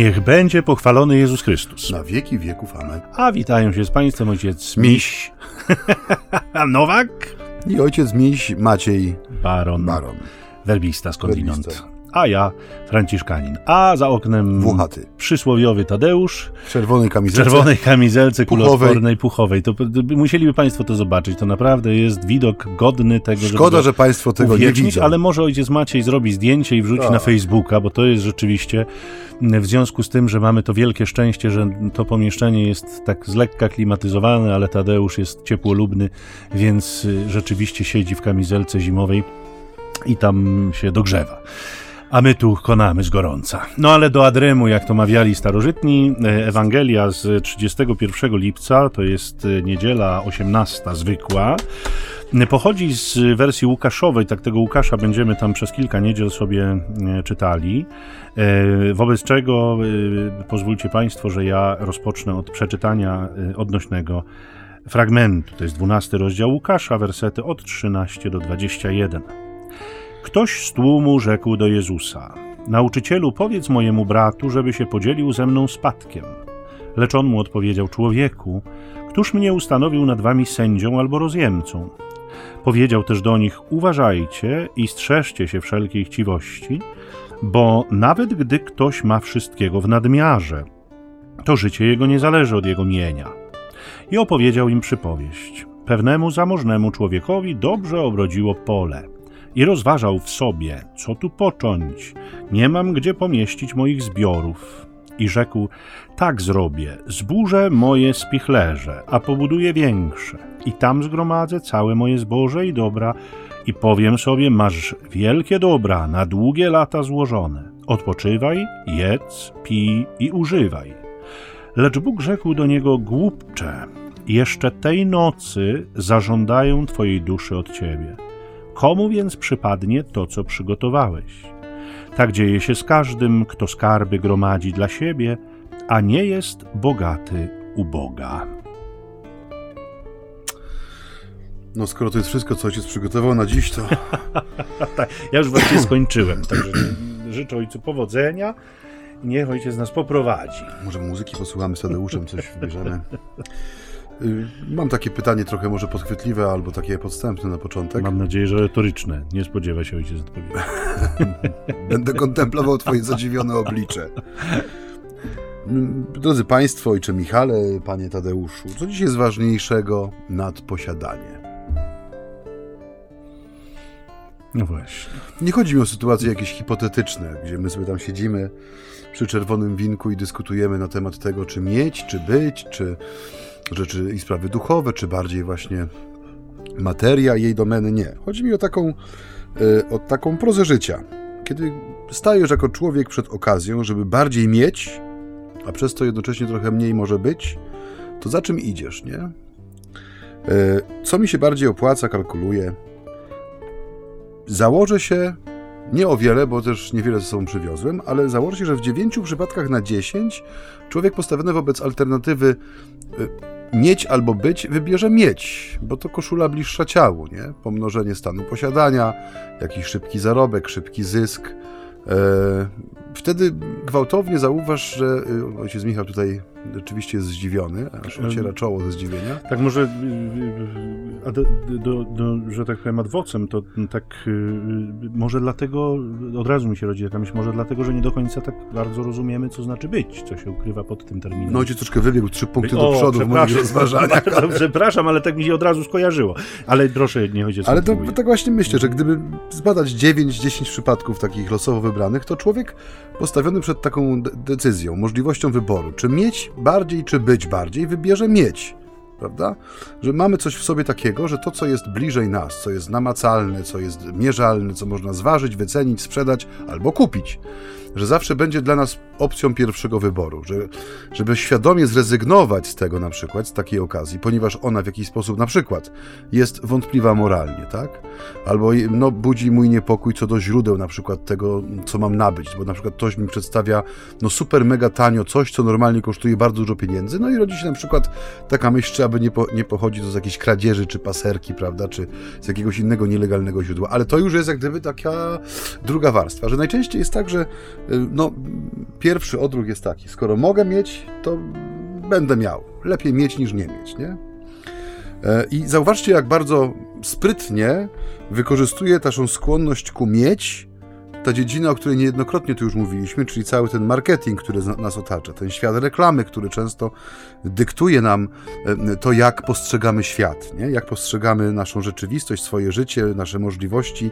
Niech będzie pochwalony Jezus Chrystus. Na wieki wieków, amen. A witają się z Państwem ojciec Miś. Nowak. I ojciec Miś Maciej Baron. Baron. Werbista skądinąd. Werbista. A ja Franciszkanin. A za oknem Włochaty. przysłowiowy Tadeusz W czerwonej kamizelce. czerwonej kamizelce Puchowej. kuloodpornej, puchowej. To, musieliby Państwo to zobaczyć. To naprawdę jest widok godny tego, Szkoda, że Państwo tego nie widzą. ale może ojciec Maciej zrobi zdjęcie i wrzuci Tak. na Facebooka, bo to jest rzeczywiście w związku z tym, że mamy to wielkie szczęście, że to pomieszczenie jest tak z lekka klimatyzowane, ale Tadeusz jest ciepłolubny, więc y, rzeczywiście siedzi w kamizelce zimowej i tam się dogrzewa. A my tu konamy z gorąca. No ale do Adremu, jak to mawiali starożytni, e, Ewangelia z 31 lipca, to jest e, niedziela 18 zwykła, e, pochodzi z wersji Łukaszowej, tak tego Łukasza będziemy tam przez kilka niedziel sobie czytali, wobec czego pozwólcie Państwo, że ja rozpocznę od przeczytania odnośnego fragmentu. To jest 12 rozdział Łukasza, wersety od 13 do 21. Ktoś z tłumu rzekł do Jezusa: Nauczycielu, powiedz mojemu bratu, żeby się podzielił ze mną spadkiem. Lecz on mu odpowiedział: Człowieku, któż mnie ustanowił nad wami sędzią albo rozjemcą? Powiedział też do nich: Uważajcie i strzeżcie się wszelkiej chciwości, bo nawet gdy ktoś ma wszystkiego w nadmiarze, to życie jego nie zależy od jego mienia. I opowiedział im przypowieść. Pewnemu zamożnemu człowiekowi dobrze obrodziło pole i rozważał w sobie, co tu począć. Nie mam gdzie pomieścić moich zbiorów. I rzekł: Tak zrobię, zburzę moje spichlerze, a pobuduję większe. I tam zgromadzę całe moje zboże i dobra, i powiem sobie: Masz wielkie dobra, na długie lata złożone. Odpoczywaj, jedz, pij i używaj. Lecz Bóg rzekł do niego: Głupcze, jeszcze tej nocy zażądają twojej duszy od ciebie. Komu więc przypadnie to, co przygotowałeś? Tak dzieje się z każdym, kto skarby gromadzi dla siebie, a nie jest bogaty u Boga. No skoro to jest wszystko, co ojciec przygotował na dziś, to Tak, ja już właściwie skończyłem, także życzę ojcu powodzenia niech ojciec nas poprowadzi. może muzyki posłuchamy z Tadeuszem, coś wybierzemy. Y, Mam takie pytanie trochę może podchwytliwe, albo takie podstępne na początek. Mam nadzieję, że retoryczne. Nie spodziewa się ojciec odpowiedzi. Będę kontemplował twoje zadziwione oblicze. Mm, Drodzy Państwo, ojcze Michale, panie Tadeuszu, co dziś jest ważniejszego nad posiadanie? No właśnie. Nie chodzi mi o sytuacje jakieś hipotetyczne, gdzie my sobie tam siedzimy przy czerwonym winku i dyskutujemy na temat tego, czy mieć, czy być, czy rzeczy i sprawy duchowe, czy bardziej właśnie materia jej domeny. Nie. Chodzi mi o taką, e, o taką prozę życia. Kiedy stajesz jako człowiek przed okazją, żeby bardziej mieć, a przez to jednocześnie trochę mniej może być, to za czym idziesz, nie? E, Co mi się bardziej opłaca, kalkuluję. Założę się, nie o wiele, bo też niewiele ze sobą przywiozłem, ale założę się, że w 9 przypadkach na 10 człowiek postawiony wobec alternatywy y, mieć albo być, wybierze mieć, bo to koszula bliższa ciału, nie? Pomnożenie stanu posiadania, jakiś szybki zarobek, szybki zysk. E, Wtedy gwałtownie zauważ, że y, ojciec Michał tutaj rzeczywiście jest zdziwiony, aż ociera czoło ze zdziwienia. Tak może, y, y, a do, do, do, że tak powiem, adwocem, to tak y, y, może dlatego, od razu mi się rodzi taka myśl, może dlatego, że nie do końca tak bardzo rozumiemy, co znaczy być, co się ukrywa pod tym terminem. No ojciec troszkę wybiegł trzy punkty do O, przodu w moich rozważaniach. Bardzo przepraszam, ale tak mi się od razu skojarzyło. Ale proszę, nie chodzi o Ale to, tak właśnie myślę, że gdyby zbadać 9-10 przypadków takich losowo wybranych, to człowiek postawiony przed taką de- decyzją, możliwością wyboru, czy mieć bardziej, czy być bardziej, wybierze mieć. Prawda? Że mamy coś w sobie takiego, że to, co jest bliżej nas, co jest namacalne, co jest mierzalne, co można zważyć, wycenić, sprzedać albo kupić, że zawsze będzie dla nas opcją pierwszego wyboru, że, żeby świadomie zrezygnować z tego na przykład, z takiej okazji, ponieważ ona w jakiś sposób na przykład jest wątpliwa moralnie, tak? Albo no, budzi mój niepokój co do źródeł na przykład tego, co mam nabyć, bo na przykład ktoś mi przedstawia no super mega tanio coś, co normalnie kosztuje bardzo dużo pieniędzy, no i rodzi się na przykład taka myśl, czy aby nie, po, nie pochodzi to z jakiejś kradzieży, czy paserki, prawda, czy z jakiegoś innego nielegalnego źródła, ale to już jest jak gdyby taka druga warstwa, że najczęściej jest tak, że no, pierwszy odruch jest taki, skoro mogę mieć, to będę miał. Lepiej mieć niż nie mieć, nie? E, I zauważcie, jak bardzo sprytnie wykorzystuje naszą skłonność ku mieć ta dziedzina, o której niejednokrotnie tu już mówiliśmy, czyli cały ten marketing, który nas otacza, ten świat reklamy, który często dyktuje nam e, to, jak postrzegamy świat, nie? jak postrzegamy naszą rzeczywistość, swoje życie, nasze możliwości.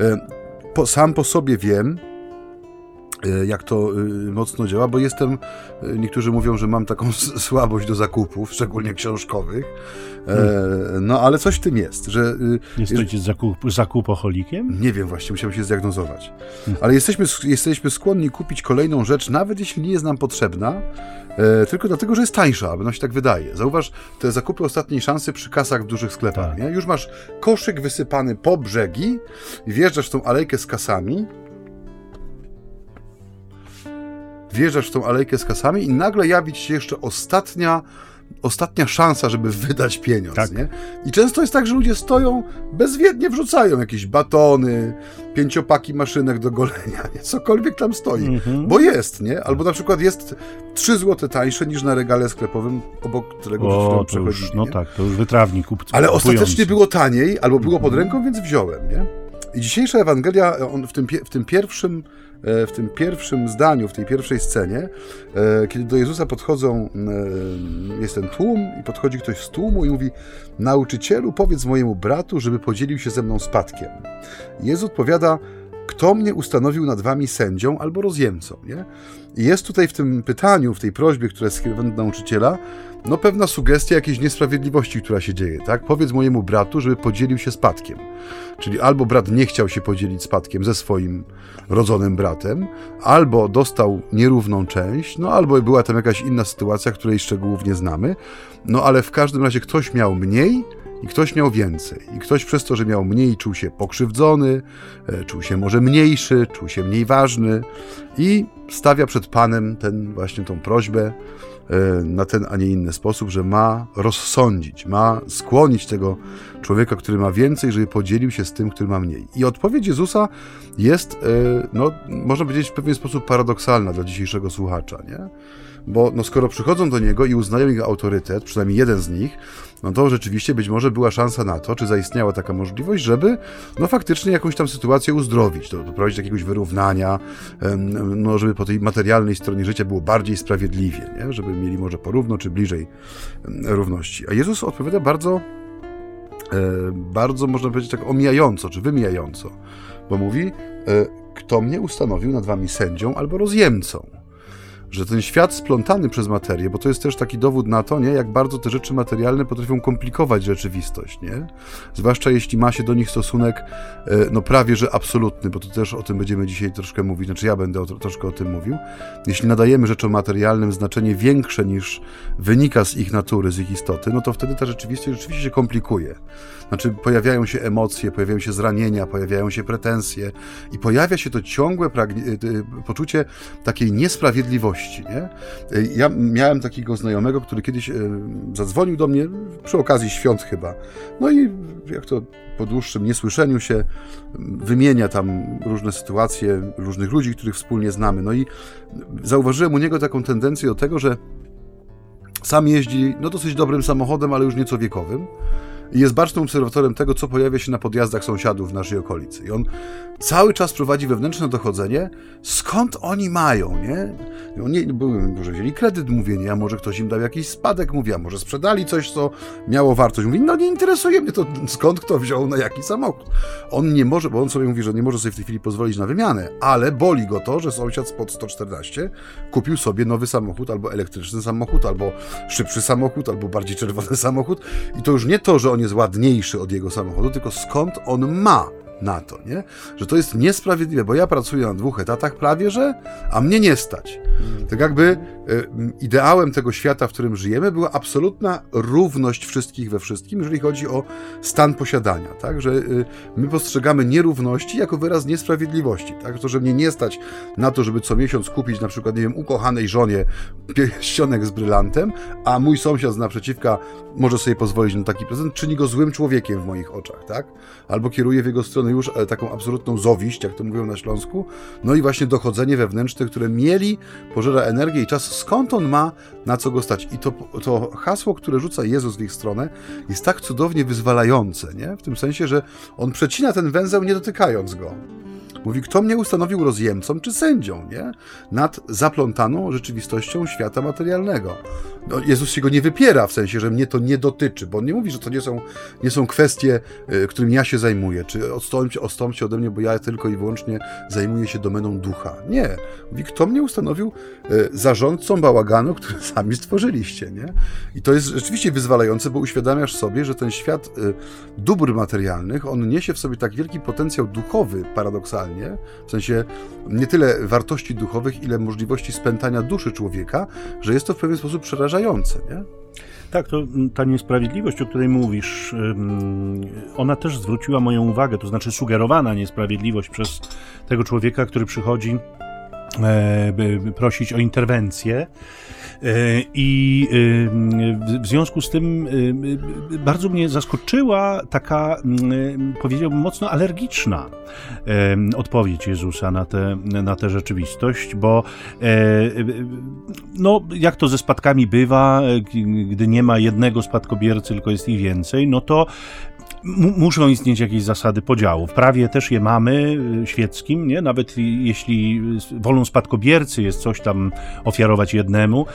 E, sam po sobie wiem, jak to e, mocno działa, bo jestem, e, niektórzy mówią, że mam taką słabość do zakupów, szczególnie książkowych, hmm. no ale coś w tym jest, że... Jesteście zakup, zakupoholikiem? Nie wiem właśnie, musiałem się zdiagnozować. Hmm. Ale jesteśmy, jesteśmy skłonni kupić kolejną rzecz, nawet jeśli nie jest nam potrzebna, tylko dlatego, że jest tańsza, bo nam się tak wydaje. Zauważ te zakupy ostatniej szansy przy kasach w dużych sklepach, tak. nie? Już masz koszyk wysypany po brzegi, wjeżdżasz w tą alejkę z kasami, wjeżdżasz w tą alejkę z kasami i nagle jawi ci się jeszcze ostatnia ostatnia szansa, żeby wydać pieniądz, tak. nie? I często jest tak, że ludzie stoją, bezwiednie wrzucają jakieś batony, pięciopaki maszynek do golenia, nie? cokolwiek tam stoi, mm-hmm. bo jest, nie? Albo na przykład jest 3 zł tańsze niż na regale sklepowym, obok którego o, przechodzili. No tak, to już wytrawnik kup, Ale ostatecznie było taniej, albo było pod mhm. ręką, więc wziąłem, nie? I dzisiejsza Ewangelia, on w tym, w tym pierwszym w tym pierwszym zdaniu, w tej pierwszej scenie, e, kiedy do Jezusa podchodzą, e, jest ten tłum i podchodzi ktoś z tłumu i mówi nauczycielu, powiedz mojemu bratu, żeby podzielił się ze mną spadkiem. Jezus odpowiada, kto mnie ustanowił nad wami sędzią albo rozjemcą, nie? I jest tutaj w tym pytaniu, w tej prośbie, która jest skierowana do nauczyciela, no pewna sugestia jakiejś niesprawiedliwości, która się dzieje, tak? Powiedz mojemu bratu, żeby podzielił się spadkiem. Czyli albo brat nie chciał się podzielić spadkiem ze swoim rodzonym bratem, albo dostał nierówną część, no albo była tam jakaś inna sytuacja, której szczegółów nie znamy, no ale w każdym razie ktoś miał mniej, i ktoś miał więcej. I ktoś przez to, że miał mniej, czuł się pokrzywdzony, e, czuł się może mniejszy, czuł się mniej ważny i stawia przed Panem ten właśnie tą prośbę na ten, a nie inny sposób, że ma rozsądzić, ma skłonić tego człowieka, który ma więcej, żeby podzielił się z tym, który ma mniej. I odpowiedź Jezusa jest, e, no, można powiedzieć, w pewien sposób paradoksalna dla dzisiejszego słuchacza, nie? Bo no, skoro przychodzą do niego i uznają jego autorytet, przynajmniej jeden z nich, no to rzeczywiście być może była szansa na to, czy zaistniała taka możliwość, żeby no faktycznie jakąś tam sytuację uzdrowić, do, doprowadzić do jakiegoś wyrównania, no żeby po tej materialnej stronie życia było bardziej sprawiedliwie, nie? żeby mieli może porówno czy bliżej równości. A Jezus odpowiada bardzo, e, bardzo można powiedzieć tak omijająco, czy wymijająco, bo mówi, e, kto mnie ustanowił nad wami sędzią albo rozjemcą że ten świat splątany przez materię, bo to jest też taki dowód na to, nie, jak bardzo te rzeczy materialne potrafią komplikować rzeczywistość, nie? Zwłaszcza jeśli ma się do nich stosunek, e, no prawie że absolutny, bo to też o tym będziemy dzisiaj troszkę mówić, znaczy ja będę o, troszkę o tym mówił. Jeśli nadajemy rzeczom materialnym znaczenie większe niż wynika z ich natury, z ich istoty, no to wtedy ta rzeczywistość rzeczywiście się komplikuje. Znaczy pojawiają się emocje, pojawiają się zranienia, pojawiają się pretensje i pojawia się to ciągłe e, poczucie takiej niesprawiedliwości nie? Ja miałem takiego znajomego, który kiedyś e, zadzwonił do mnie przy okazji świąt chyba. No i jak to po dłuższym niesłyszeniu się wymienia tam różne sytuacje, różnych ludzi, których wspólnie znamy. No i zauważyłem u niego taką tendencję do tego, że sam jeździ no dosyć dobrym samochodem, ale już nieco wiekowym i jest bacznym obserwatorem tego, co pojawia się na podjazdach sąsiadów w naszej okolicy. I on cały czas prowadzi wewnętrzne dochodzenie, skąd oni mają, nie? Oni może wzięli kredyt, mówię, nie, a może ktoś im dał jakiś spadek, mówię, a może sprzedali coś, co miało wartość. Mówi, no nie interesuje mnie to, skąd kto wziął na jaki samochód. On nie może, bo on sobie mówi, że nie może sobie w tej chwili pozwolić na wymianę, ale boli go to, że sąsiad spod 114 kupił sobie nowy samochód, albo elektryczny samochód, albo szybszy samochód, albo bardziej czerwony samochód. I to już nie to, że on jest ładniejszy od jego samochodu, tylko skąd on ma na to, nie? Że to jest niesprawiedliwe, bo ja pracuję na dwóch etatach prawie, że, a mnie nie stać. Tak jakby y, ideałem tego świata, w którym żyjemy, była absolutna równość wszystkich we wszystkim, jeżeli chodzi o stan posiadania, tak? Że y, my postrzegamy nierówności jako wyraz niesprawiedliwości, tak? To, że mnie nie stać na to, żeby co miesiąc kupić na przykład, nie wiem, ukochanej żonie pierścionek z brylantem, a mój sąsiad z naprzeciwka może sobie pozwolić na taki prezent, czyni go złym człowiekiem w moich oczach, tak? Albo kieruje w jego stronę mamy już e, taką absolutną zowiść, jak to mówią na Śląsku, no i właśnie dochodzenie wewnętrzne, które mieli, pożera energię i czas, skąd on ma, na co go stać. I to, to hasło, które rzuca Jezus w ich stronę, jest tak cudownie wyzwalające, nie? w tym sensie, że on przecina ten węzeł nie dotykając go. Mówi, kto mnie ustanowił rozjemcą czy sędzią, nie? Nad zaplątaną rzeczywistością świata materialnego. No, Jezus się go nie wypiera, w sensie, że mnie to nie dotyczy, bo on nie mówi, że to nie są, nie są kwestie, y, którymi ja się zajmuję, czy odstąpcie, odstąpcie ode mnie, bo ja tylko i wyłącznie zajmuję się domeną ducha. Nie. Mówi, kto mnie ustanowił y, zarządcą bałaganu, który sami stworzyliście, nie? I to jest rzeczywiście wyzwalające, bo uświadamiasz sobie, że ten świat y, dóbr materialnych, on niesie w sobie tak wielki potencjał duchowy, paradoksalnie, w sensie nie tyle wartości duchowych, ile możliwości spętania duszy człowieka, że jest to w pewien sposób przerażające nie? Tak, to ta niesprawiedliwość, o której mówisz, ona też zwróciła moją uwagę, to znaczy sugerowana niesprawiedliwość przez tego człowieka, który przychodzi e, prosić o interwencję. E, I w związku z tym e, bardzo mnie zaskoczyła taka, powiedziałbym, mocno alergiczna odpowiedź Jezusa na tę na te rzeczywistość, bo e, no, jak to ze spadkami bywa, gdy nie ma jednego spadkobiercy, tylko jest ich więcej, no to muszą istnieć jakieś zasady podziału. W prawie też je mamy y, świeckim, nie? Nawet jeśli wolą spadkobiercy jest coś tam ofiarować jednemu,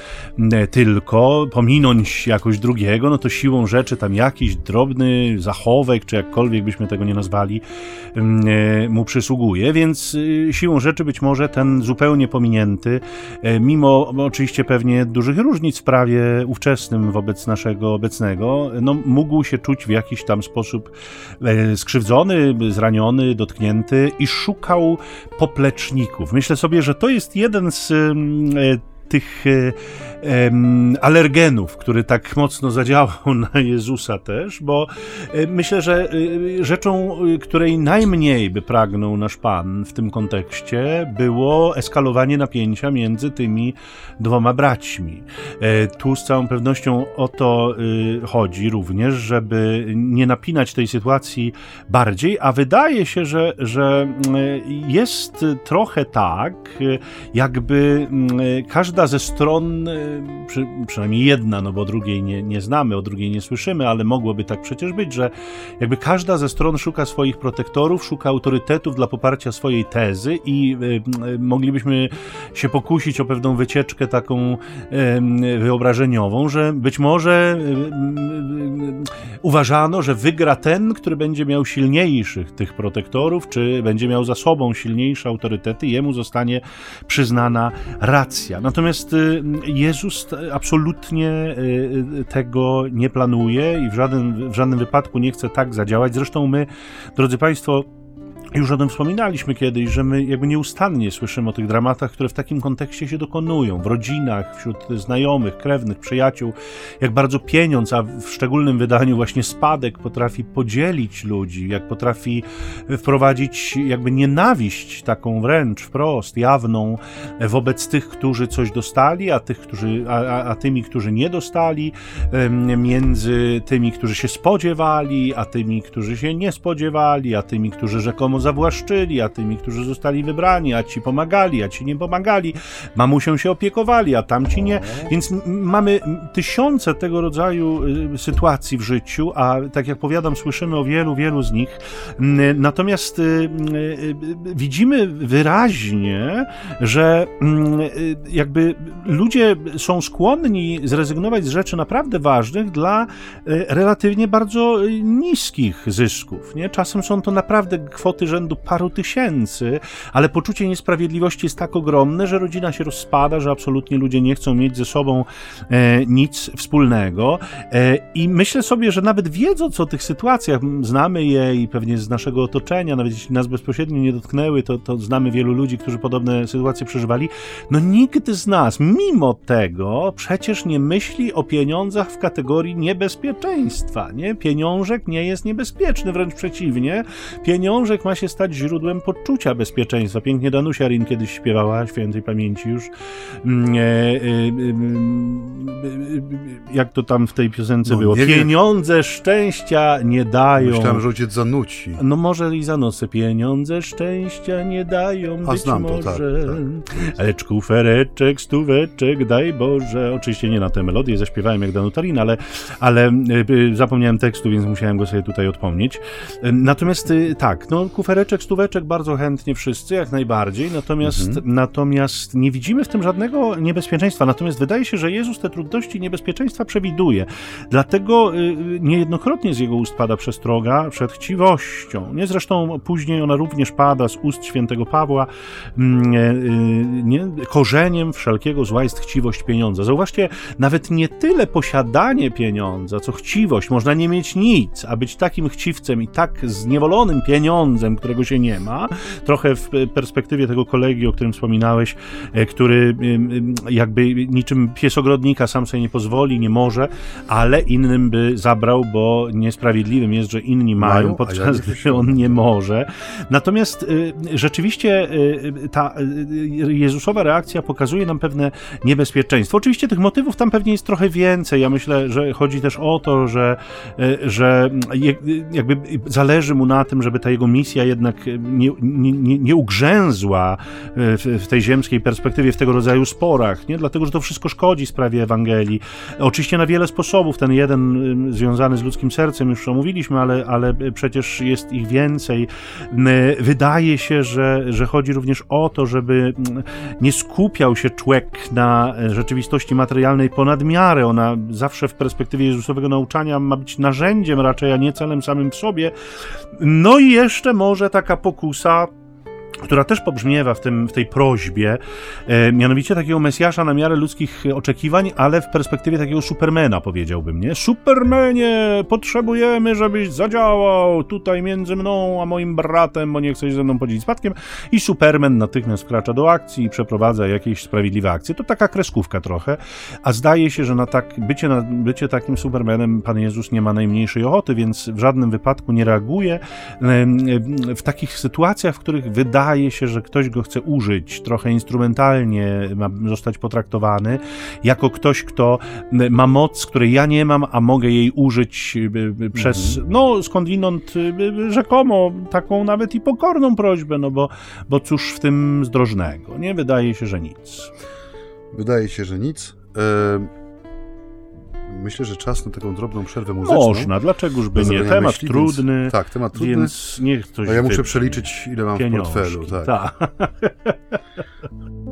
tylko pominąć jakoś drugiego, no to siłą rzeczy tam jakiś drobny zachowek, czy jakkolwiek byśmy tego nie nazwali, e, mu przysługuje, więc y, siłą rzeczy być może ten zupełnie pominięty, e, mimo oczywiście pewnie dużych różnic w prawie ówczesnym wobec naszego obecnego, no mógł się czuć w jakiś tam sposób sposób e, skrzywdzony, zraniony, dotknięty i szukał popleczników. Myślę sobie, że to jest jeden z mm, e, tych e, alergenów, który tak mocno zadziałał na Jezusa też, bo e, myślę, że e, rzeczą, której najmniej by pragnął nasz Pan w tym kontekście, było eskalowanie napięcia między tymi dwoma braćmi. Tu z całą pewnością o to chodzi również, żeby nie napinać tej sytuacji bardziej, a wydaje się, że, że jest trochę tak, jakby każda ze stron, przy, przynajmniej jedna, no bo drugiej nie, nie znamy, o drugiej nie słyszymy, ale mogłoby tak przecież być, że jakby każda ze stron szuka swoich protektorów, szuka autorytetów dla poparcia swojej tezy i y, y, moglibyśmy się pokusić o pewną wycieczkę taką y, wyobrażeniową, że być może uważano, że wygra ten, który będzie miał silniejszych tych protektorów, czy będzie miał za sobą silniejsze autorytety, jemu zostanie przyznana racja. Natomiast y, Jezus absolutnie y, tego nie planuje i w żadnym, w żadnym wypadku nie chce tak zadziałać. Zresztą my, drodzy Państwo, już o tym wspominaliśmy kiedyś, że my jakby nieustannie słyszymy o tych dramatach, które w takim kontekście się dokonują, w rodzinach, wśród znajomych, krewnych, przyjaciół, jak bardzo pieniądz, a w szczególnym wydaniu właśnie spadek potrafi podzielić ludzi, jak potrafi wprowadzić jakby nienawiść taką wręcz wprost, jawną wobec tych, którzy coś dostali, a, tych, którzy, a, a, a tymi, którzy nie dostali, między tymi, którzy się spodziewali, a tymi, którzy się nie spodziewali, a tymi, którzy rzekomo zawłaszczyli, a tymi, którzy zostali wybrani, a ci pomagali, a ci nie pomagali, mamusią się opiekowali, a tamci nie. Więc mamy tysiące tego rodzaju y, sytuacji w życiu, a tak jak powiadam, słyszymy o wielu, wielu z nich. Natomiast y, y, widzimy wyraźnie, że jakby ludzie są skłonni zrezygnować z rzeczy naprawdę ważnych dla relatywnie bardzo niskich zysków. Nie? Czasem są to naprawdę kwoty rzędu paru tysięcy, ale poczucie niesprawiedliwości jest tak ogromne, że rodzina się rozpada, że absolutnie ludzie nie chcą mieć ze sobą e, nic wspólnego. E, I myślę sobie, że nawet wiedząc o tych sytuacjach, znamy je i pewnie z naszego otoczenia, nawet jeśli nas bezpośrednio nie dotknęły, to, to znamy wielu ludzi, którzy podobne sytuacje przeżywali. No nikt z nas, mimo tego, przecież nie myśli o pieniądzach w kategorii niebezpieczeństwa. Nie? Pieniążek nie jest niebezpieczny, wręcz przeciwnie. Pieniążek ma ma się stać źródłem poczucia bezpieczeństwa. Pięknie Danusia Rin kiedyś śpiewała, świętej pamięci już. Mm, e, e, jak to tam w tej piosence no, było? Pieniądze szczęścia nie dają. Myślałem, że ojciec zanuci. No może i zanocę. Pieniądze szczęścia nie dają, A, być znam może. To, tak, tak. Lecz kufereczek, stóweczek, daj Boże. Oczywiście nie na tę melodię zaśpiewałem jak Danutarina, ale, ale zapomniałem tekstu, więc musiałem go sobie tutaj odpomnieć. Natomiast tak, no kufereczek, stóweczek bardzo chętnie wszyscy, jak najbardziej, natomiast, mhm. natomiast nie widzimy w tym żadnego niebezpieczeństwa. Natomiast wydaje się, że Jezus te trudności i niebezpieczeństwa przewiduje. Dlatego y, niejednokrotnie z jego ust pada przestroga przed chciwością. Nie zresztą później ona również pada z ust świętego Pawła. Mm, y, nie, korzeniem wszelkiego zła jest chciwość pieniądza. Zauważcie, nawet nie tyle posiadanie pieniądza, co chciwość. Można nie mieć nic, a być takim chciwcem i tak zniewolonym pieniądzem, którego się nie ma. Trochę w perspektywie tego kolegi, o którym wspominałeś, e, który jakby niczym pies ogrodnika sam sobie nie pozwoli, nie może, ale innym by zabrał, bo niesprawiedliwym jest, że inni mają, mają podczas gdy on nie może. Natomiast y, rzeczywiście y, ta y, Jezusowa reakcja pokazuje nam pewne niebezpieczeństwo. Oczywiście tych motywów tam pewnie jest trochę więcej. Ja myślę, że chodzi też o to, że, że jakby zależy mu na tym, żeby ta jego misja jednak nie, nie, nie ugrzęzła w, w tej ziemskiej perspektywie, w tego rodzaju sporach, nie? dlatego że to wszystko szkodzi sprawie Ewangelii. Oczywiście na wiele sposobów. Ten jeden związany z ludzkim sercem już omówiliśmy, ale, ale przecież jest ich więcej. Wydaje się, że, że chodzi również o to, żeby nie skupiał się człowiek na rzeczywistości materialnej ponad miarę. Ona zawsze w perspektywie Jezusowego nauczania ma być narzędziem raczej, a nie celem samym w sobie. No i jeszcze może taka pokusa która też pobrzmiewa w, tym, w tej prośbie, e, mianowicie takiego Mesjasza na miarę ludzkich oczekiwań, ale w perspektywie takiego Supermana, powiedziałbym, nie? Supermanie, potrzebujemy, żebyś zadziałał tutaj między mną a moim bratem, bo nie chcesz ze mną podzielić spadkiem. I Superman natychmiast wkracza do akcji i przeprowadza jakieś sprawiedliwe akcje. To taka kreskówka trochę, a zdaje się, że na tak, bycie, na, bycie takim Supermanem Pan Jezus nie ma najmniejszej ochoty, więc w żadnym wypadku nie reaguje. W takich sytuacjach, w których wydaje wydaje się, że ktoś go chce użyć, trochę instrumentalnie ma zostać potraktowany, jako ktoś, kto ma moc, której ja nie mam, a mogę jej użyć y, y, przez, mhm. no skądinąd y, rzekomo taką nawet i pokorną prośbę, no bo, bo cóż w tym zdrożnego, nie? Wydaje się, że nic. Wydaje się, że nic. Yy myślę, że czas na taką drobną przerwę muzyczną. Można, dlaczegoż by nie? Temat myśli, trudny. Więc, tak, temat trudny. Więc niech ktoś. A ja muszę przeliczyć, ile mam Pieniążki. w portfelu. Tak. Ta.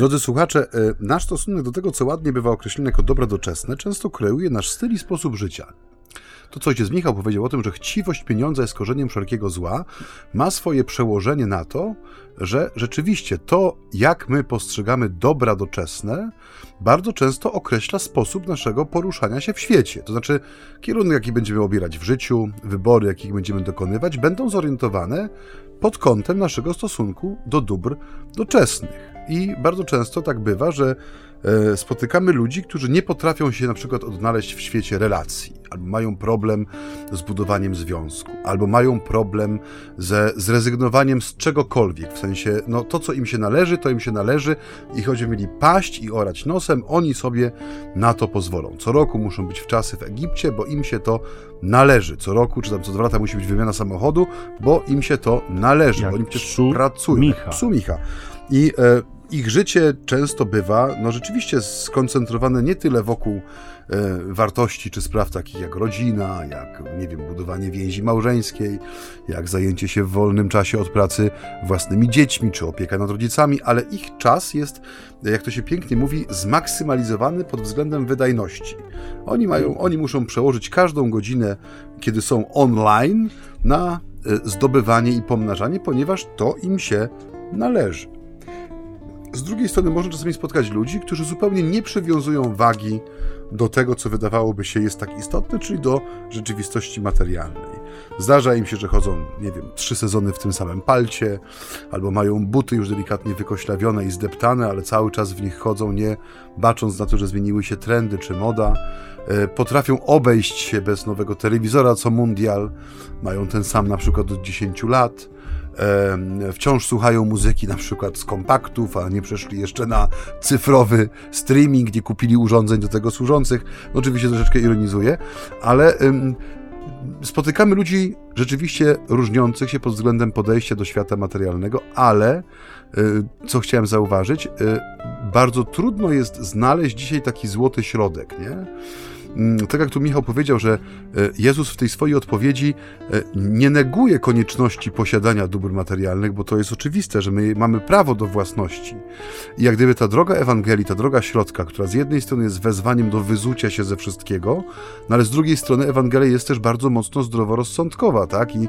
Drodzy słuchacze, e, nasz stosunek do tego, co ładnie bywa określone jako dobra doczesne, często kreuje nasz styl i sposób życia. To, co ojciec Michał powiedział o tym, że chciwość pieniądza jest korzeniem wszelkiego zła, ma swoje przełożenie na to, że rzeczywiście to, jak my postrzegamy dobra doczesne, bardzo często określa sposób naszego poruszania się w świecie. To znaczy, kierunek, jaki będziemy obierać w życiu, wybory, jakich będziemy dokonywać, będą zorientowane pod kątem naszego stosunku do dóbr doczesnych. I bardzo często tak bywa, że e, spotykamy ludzi, którzy nie potrafią się na przykład odnaleźć w świecie relacji, albo mają problem z budowaniem związku, albo mają problem ze zrezygnowaniem z czegokolwiek, w sensie, no to co im się należy, to im się należy i choć mieli paść i orać nosem, oni sobie na to pozwolą. Co roku muszą być w czasy w Egipcie, bo im się to należy. Co roku, czy tam co dwa lata musi być wymiana samochodu, bo im się to należy, Jak bo oni przecież pracują. Micha. Psu Micha. I e, ich życie często bywa, no rzeczywiście skoncentrowane nie tyle wokół e, wartości czy spraw takich jak rodzina, jak, nie wiem, budowanie więzi małżeńskiej, jak zajęcie się w wolnym czasie od pracy własnymi dziećmi, czy opieka nad rodzicami, ale ich czas jest, jak to się pięknie mówi, zmaksymalizowany pod względem wydajności. Oni mają, oni muszą przełożyć każdą godzinę, kiedy są online, na e, zdobywanie i pomnażanie, ponieważ to im się należy. Z drugiej strony można czasami spotkać ludzi, którzy zupełnie nie przywiązują wagi do tego, co wydawałoby się jest tak istotne, czyli do rzeczywistości materialnej. Zdarza im się, że chodzą, nie wiem, trzy sezony w tym samym palcie, albo mają buty już delikatnie wykoślawione i zdeptane, ale cały czas w nich chodzą, nie bacząc na to, że zmieniły się trendy czy moda. E, Potrafią obejść się bez nowego telewizora co mundial, mają ten sam na przykład od 10 lat wciąż słuchają muzyki na przykład z kompaktów, a nie przeszli jeszcze na cyfrowy streaming, nie kupili urządzeń do tego służących. No, oczywiście troszeczkę ironizuję, ale spotykamy ludzi rzeczywiście różniących się pod względem podejścia do świata materialnego, ale y, co chciałem zauważyć, y, bardzo trudno jest znaleźć dzisiaj taki złoty środek, nie? Mm, tak jak tu Michał powiedział, że e, Jezus w tej swojej odpowiedzi e, nie neguje konieczności posiadania dóbr materialnych, bo to jest oczywiste, że my mamy prawo do własności. I jak gdyby ta droga Ewangelii, ta droga środka, która z jednej strony jest wezwaniem do wyzucia się ze wszystkiego, no ale z drugiej strony Ewangelia jest też bardzo mocno zdroworozsądkowa, tak? I e,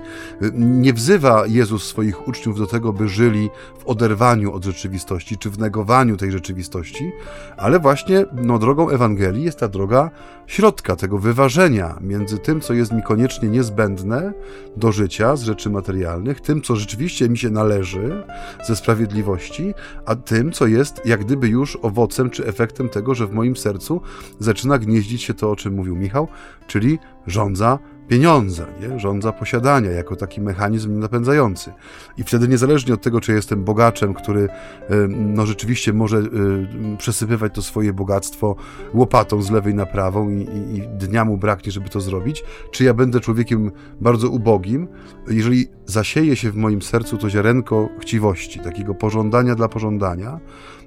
nie wzywa Jezus swoich uczniów do tego, by żyli w oderwaniu od rzeczywistości, czy w negowaniu tej rzeczywistości, ale właśnie no, drogą Ewangelii jest ta droga środka, tego wyważenia między tym, co jest mi koniecznie niezbędne do życia z rzeczy materialnych, tym, co rzeczywiście mi się należy ze sprawiedliwości, a tym, co jest jak gdyby już owocem czy efektem tego, że w moim sercu zaczyna gnieździć się to, o czym mówił Michał, czyli rządza pieniądza, nie? rządza posiadania jako taki mechanizm napędzający. I wtedy niezależnie od tego, czy jestem bogaczem, który no, rzeczywiście może przesypywać to swoje bogactwo łopatą z lewej na prawą i, i, i dnia mu braknie, żeby to zrobić, czy ja będę człowiekiem bardzo ubogim, jeżeli zasieje się w moim sercu to ziarenko chciwości, takiego pożądania dla pożądania,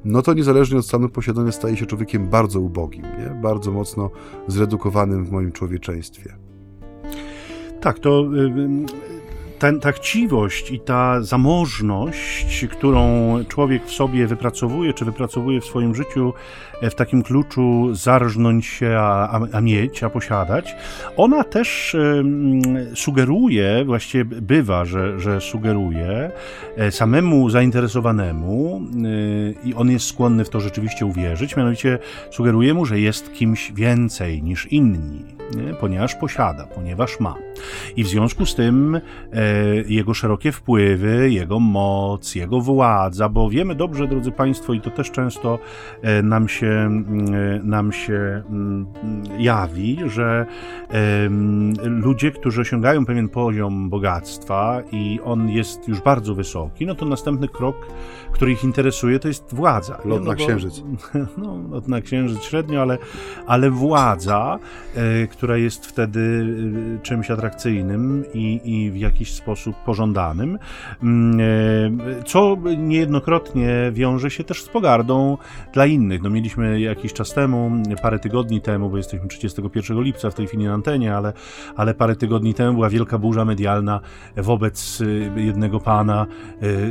no to niezależnie od stanu posiadania staje się człowiekiem bardzo ubogim, nie? bardzo mocno zredukowanym w moim człowieczeństwie. Tak, to ten, ta chciwość i ta zamożność, którą człowiek w sobie wypracowuje, czy wypracowuje w swoim życiu w takim kluczu zarżnąć się, a, a mieć, a posiadać, ona też sugeruje, właściwie bywa, że, że sugeruje e, samemu zainteresowanemu e, i on jest skłonny w to rzeczywiście uwierzyć, mianowicie sugeruje mu, że jest kimś więcej niż inni, nie? ponieważ posiada, ponieważ ma. I w związku z tym jego szerokie wpływy, jego moc, jego władza, bo wiemy dobrze, drodzy Państwo, i to też często e, nam się, e, nam się mm, jawi, że ludzie, którzy osiągają pewien poziom bogactwa i on jest już bardzo wysoki, no to następny krok, który ich interesuje, to jest władza. Lot no, na księżyc. No, lot na księżyc średnio, ale, ale władza, e, która jest wtedy czymś atrakcyjnym i, i w jakiś sposób pożądanym, mm, e, co niejednokrotnie wiąże się też z pogardą dla innych. No, mieliśmy jakiś czas temu, parę tygodni temu, bo jesteśmy 31 lipca w tej chwili na antenie, ale, ale parę tygodni temu była wielka burza medialna wobec e, jednego pana,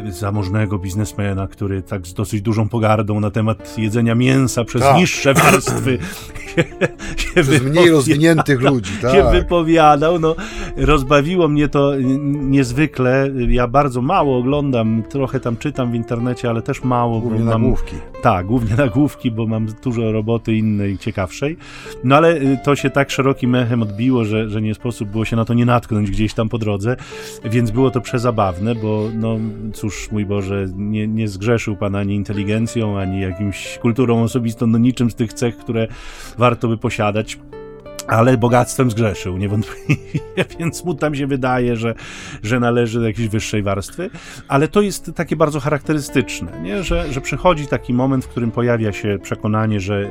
e, zamożnego biznesmena, który tak z dosyć dużą pogardą na temat jedzenia mięsa przez tak. niższe warstwy się, się Przez mniej rozwiniętych ludzi, tak. się wypowiadał. No, rozbawiło mnie to niezwykle. Ja bardzo mało oglądam, trochę tam czytam w internecie, ale też mało. Głównie mam, nagłówki. Tak, głównie nagłówki, bo mam dużo roboty innej, ciekawszej. No ale y, to się tak szerokim echem odbiło, że, że nie sposób było się na to nie natknąć gdzieś tam po drodze, więc było to przezabawne, bo no cóż, mój Boże, nie, nie zgrzeszył Pan ani inteligencją, ani jakimś kulturą osobistą, no niczym z tych cech, które warto by posiadać. Ale bogactwem zgrzeszył, niewątpliwie, więc mu tam się wydaje, że, że należy do jakiejś wyższej warstwy, ale to jest takie bardzo charakterystyczne, nie? Że, że przychodzi taki moment, w którym pojawia się przekonanie, że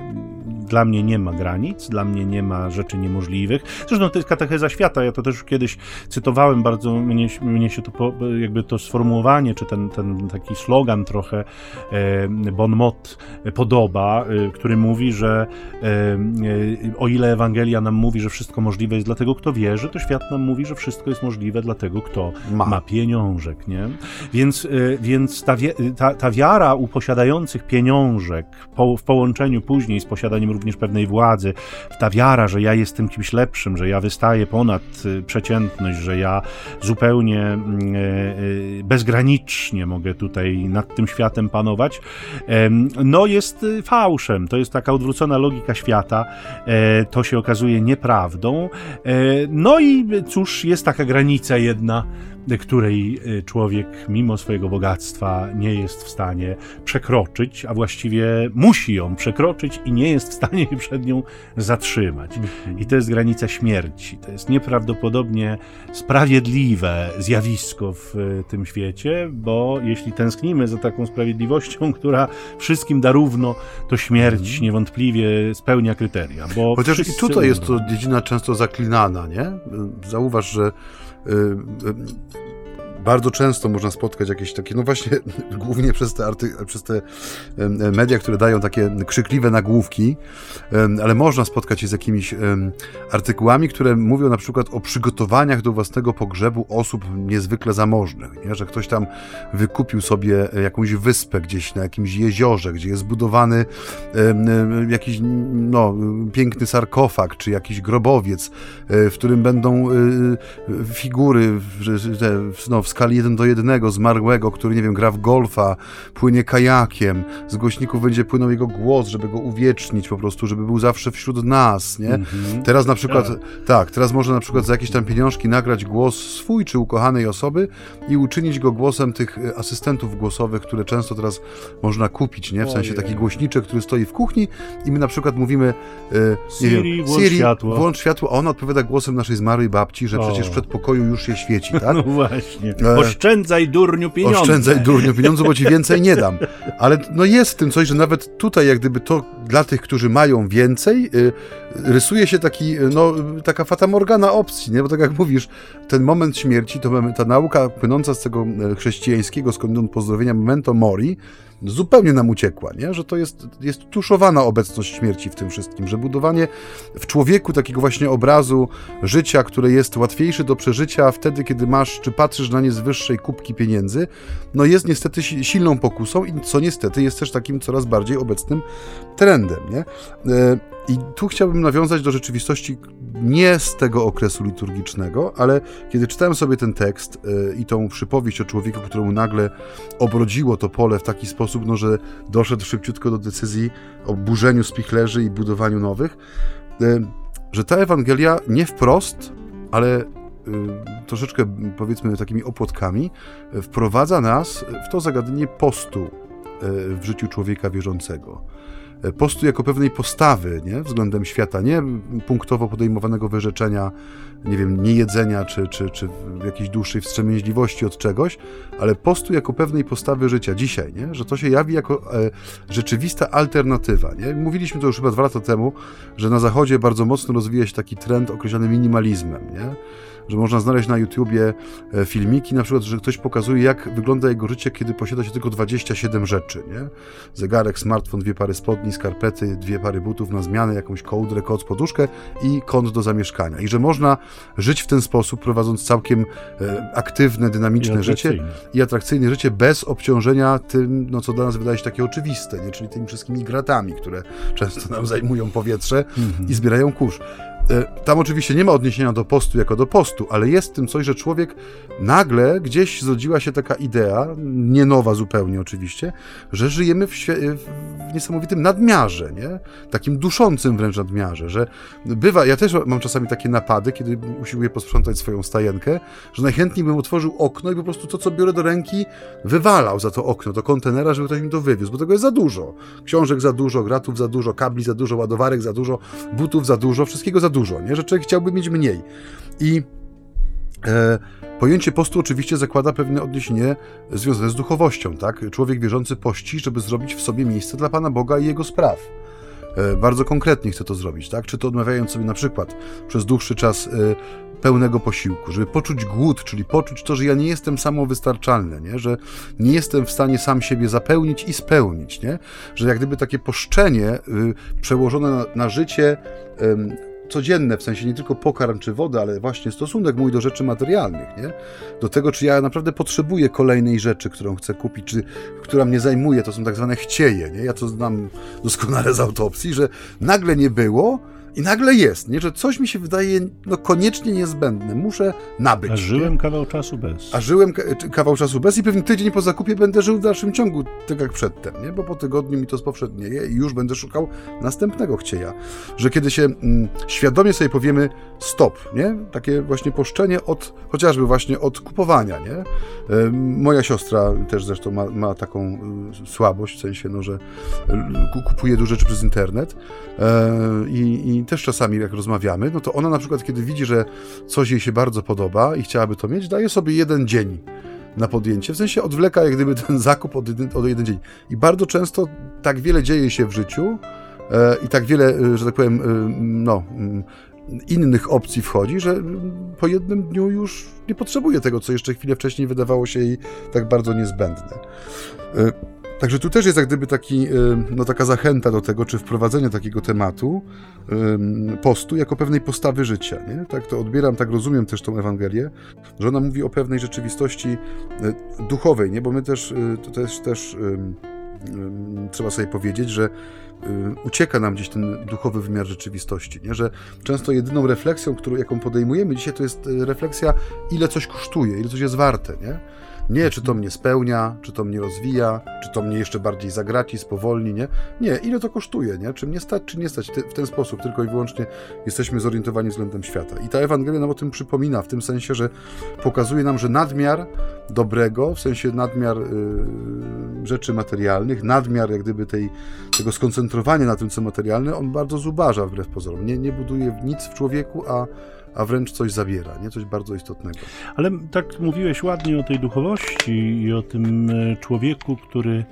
dla mnie nie ma granic, dla mnie nie ma rzeczy niemożliwych. Zresztą to jest katecheza świata, ja to też kiedyś cytowałem, bardzo mnie, mnie się to, jakby to sformułowanie, czy ten, ten taki slogan trochę e, bon mot podoba, e, który mówi, że e, o ile Ewangelia nam mówi, że wszystko możliwe jest dla tego, kto wierzy, to świat nam mówi, że wszystko jest możliwe dla tego, kto ma, ma pieniążek, nie? Więc, więc ta, ta, ta wiara u posiadających pieniążek po, w połączeniu później z posiadaniem również pewnej władzy, ta wiara, że ja jestem kimś lepszym, że ja wystaję ponad y, przeciętność, że ja zupełnie mm, e, e, bezgranicznie mogę tutaj nad tym światem panować, no jest y, fałszem. To jest taka odwrócona logika świata. E, to się okazuje nieprawdą. No i cóż, jest taka granica jedna, której y, człowiek mimo swojego bogactwa nie jest w stanie przekroczyć, a właściwie musi ją przekroczyć i nie jest w stanie się przed nią zatrzymać. Mhm. I to jest granica śmierci. To jest nieprawdopodobnie sprawiedliwe zjawisko w y, tym świecie, bo jeśli tęsknimy za taką sprawiedliwością, która wszystkim da równo, to śmierć mhm. niewątpliwie spełnia kryteria. Bo Chociaż i tutaj jest to dziedzina często zaklinana, nie? Zauważ, że Y, y, bardzo często można spotkać jakieś takie, no właśnie, głównie przez te, arty, przez te media, które dają takie krzykliwe nagłówki, ale można spotkać się z jakimiś artykułami, które mówią na przykład o przygotowaniach do własnego pogrzebu osób niezwykle zamożnych, nie? że ktoś tam wykupił sobie jakąś wyspę gdzieś na jakimś jeziorze, gdzie jest zbudowany jakiś no, piękny sarkofag, czy jakiś grobowiec, e, w którym będą e, figury no, w skali 1 do 1 zmarłego, który, nie wiem, gra w golfa, płynie kajakiem, z głośników będzie płynął jego głos, żeby go uwiecznić po prostu, żeby był zawsze wśród nas, nie? -hmm. Teraz na przykład, tak. tak, teraz można na przykład za jakieś tam pieniążki nagrać głos swój czy ukochanej osoby i uczynić go głosem tych e, asystentów głosowych, które często teraz można kupić, nie? W sensie taki głośniczek, który stoi w kuchni i my na przykład mówimy nie Siri, wiem, włącz Siri, światło. włącz światło, a ona odpowiada głosem naszej zmarłej babci, że o. przecież w przedpokoju już się świeci, tak? No właśnie. E, Oszczędzaj durniu pieniądze. Oszczędzaj durniu pieniądze, bo ci więcej nie dam. Ale no jest w tym coś, że nawet tutaj jak gdyby to dla tych, którzy mają więcej, y, rysuje się taki, y, no, taka fatamorgana opcji, nie? Bo tak jak mówisz, ten moment śmierci, to ta nauka płynąca z tego e, chrześcijańskiego, skądinąd pozdrowienia memento mori, zupełnie nam uciekła, nie? że to jest, jest tuszowana obecność śmierci w tym wszystkim, że budowanie w człowieku takiego właśnie obrazu życia, które jest łatwiejsze do przeżycia wtedy, kiedy masz, czy patrzysz na nie z wyższej kubki pieniędzy, no jest niestety silną pokusą i co niestety jest też takim coraz bardziej obecnym trendem. Nie? E, I tu chciałbym nawiązać do rzeczywistości nie z tego okresu liturgicznego, ale kiedy czytałem sobie ten tekst e, i tą przypowieść o człowieku, któremu nagle obrodziło to pole w taki sposób, no, że doszedł szybciutko do decyzji o burzeniu spichlerzy i budowaniu nowych, e, że ta Ewangelia nie wprost, ale troszeczkę powiedzmy takimi opłotkami wprowadza nas w to zagadnienie postu w życiu człowieka wierzącego postu jako pewnej postawy nie? względem świata, nie punktowo podejmowanego wyrzeczenia, nie wiem, niejedzenia czy, czy, czy jakiejś dłuższej wstrzemięźliwości od czegoś, ale postu jako pewnej postawy życia dzisiaj, nie? że to się jawi jako e, rzeczywista alternatywa. Nie? Mówiliśmy to już chyba dwa lata temu, że na Zachodzie bardzo mocno rozwija się taki trend określony minimalizmem. Nie? Że można znaleźć na YouTubie e, filmiki, na przykład, że ktoś pokazuje, jak wygląda jego życie, kiedy posiada się tylko 27 rzeczy, nie? Zegarek, smartfon, dwie pary spodni, skarpety, dwie pary butów na zmianę, jakąś kołdrę, koc, poduszkę i kąt do zamieszkania. I że można żyć w ten sposób, prowadząc całkiem e, aktywne, dynamiczne I życie i atrakcyjne życie bez obciążenia tym, no co dla nas wydaje się takie oczywiste, nie? czyli tymi wszystkimi gratami, które często nam zajmują powietrze i zbierają kurz. E, Tam oczywiście nie ma odniesienia do postu jako do postu, ale jest w tym coś, że człowiek nagle gdzieś zrodziła się taka idea, nie nowa zupełnie oczywiście, że żyjemy w, w niesamowitym nadmiarze, nie? Takim duszącym wręcz nadmiarze, że bywa, ja też mam czasami takie napady, kiedy usiłuję posprzątać swoją stajenkę, że najchętniej bym otworzył okno i po prostu to, co biorę do ręki, wywalał za to okno, do kontenera, żeby ktoś mi to wywiózł, bo tego jest za dużo. Książek za dużo, gratów za dużo, kabli za dużo, ładowarek za dużo, butów za dużo, wszystkiego za dużo, nie? Że człowiek chciałby mieć mniej. I E, pojęcie postu oczywiście zakłada pewne odniesienie związane z duchowością, tak? Człowiek wierzący pości, żeby zrobić w sobie miejsce dla Pana Boga i Jego spraw. E, bardzo konkretnie chce to zrobić, tak? Czy to odmawiając sobie na przykład przez dłuższy czas e, pełnego posiłku, żeby poczuć głód, czyli poczuć to, że ja nie jestem samowystarczalny, nie? że nie jestem w stanie sam siebie zapełnić i spełnić, nie? że jak gdyby takie poszczenie y, przełożone na, na życie codzienne, w sensie nie tylko pokarm czy wodę, ale właśnie stosunek mój do rzeczy materialnych, nie? Do tego, czy ja naprawdę potrzebuję kolejnej rzeczy, którą chcę kupić, czy która mnie zajmuje, to są tak zwane chcieje, nie? Ja to znam doskonale z autopsji, że nagle nie było i nagle jest, nie? Że coś mi się wydaje no, koniecznie niezbędne, muszę nabyć. A nie? żyłem kawał czasu bez. A żyłem kawał czasu bez i pewnie tydzień po zakupie będę żył w dalszym ciągu, tak jak przedtem, nie? Bo po tygodniu mi to spowszednieje i już będę szukał następnego chcieja. Że kiedy się mm, świadomie sobie powiemy stop, nie? Takie właśnie poszczenie od, chociażby właśnie od kupowania, nie? Moja siostra też zresztą ma, ma taką y, słabość, w sensie, no, że y, ku- kupuje dużo rzeczy przez internet e, i, i też czasami jak rozmawiamy, no to ona na przykład kiedy widzi, że coś jej się bardzo podoba i chciałaby to mieć, daje sobie jeden dzień na podjęcie, w sensie odwleka jak gdyby ten zakup od jeden, od jeden dzień. I bardzo często tak wiele dzieje się w życiu e, i tak wiele, e, że tak powiem, e, no, mm, innych opcji wchodzi, że po jednym dniu już nie potrzebuje tego, co jeszcze chwilę wcześniej wydawało się jej tak bardzo niezbędne. E, Także tu też jest jak gdyby taki, e, no, taka zachęta do tego, czy wprowadzenie takiego tematu em, postu jako pewnej postawy życia. Nie? Tak to odbieram, tak rozumiem też tą Ewangelię, że ona mówi o pewnej rzeczywistości e, duchowej, nie? bo my też, to też, też trzeba sobie powiedzieć, że ucieka nam gdzieś ten duchowy wymiar rzeczywistości, nie? że często jedyną refleksją, którą, jaką podejmujemy dzisiaj, to jest refleksja, ile coś kosztuje, ile coś jest warte. Nie? Nie, czy to mnie spełnia, czy to mnie rozwija, czy to mnie jeszcze bardziej zagraci, spowolni, nie? Nie, ile to kosztuje, nie? Czy mnie stać, czy nie stać? W ten sposób tylko i wyłącznie jesteśmy zorientowani względem świata. I ta Ewangelia nam o tym przypomina, w tym sensie, że pokazuje nam, że nadmiar dobrego, w sensie nadmiar y, rzeczy materialnych, nadmiar jak gdyby tej, tego skoncentrowania na tym, co materialne, on bardzo zubaża wbrew pozorom. Nie, nie buduje nic w człowieku, a, a wręcz coś zabiera, nie? Coś bardzo istotnego. Ale tak mówiłeś ładnie o tej duchowości i o tym e, człowieku, który,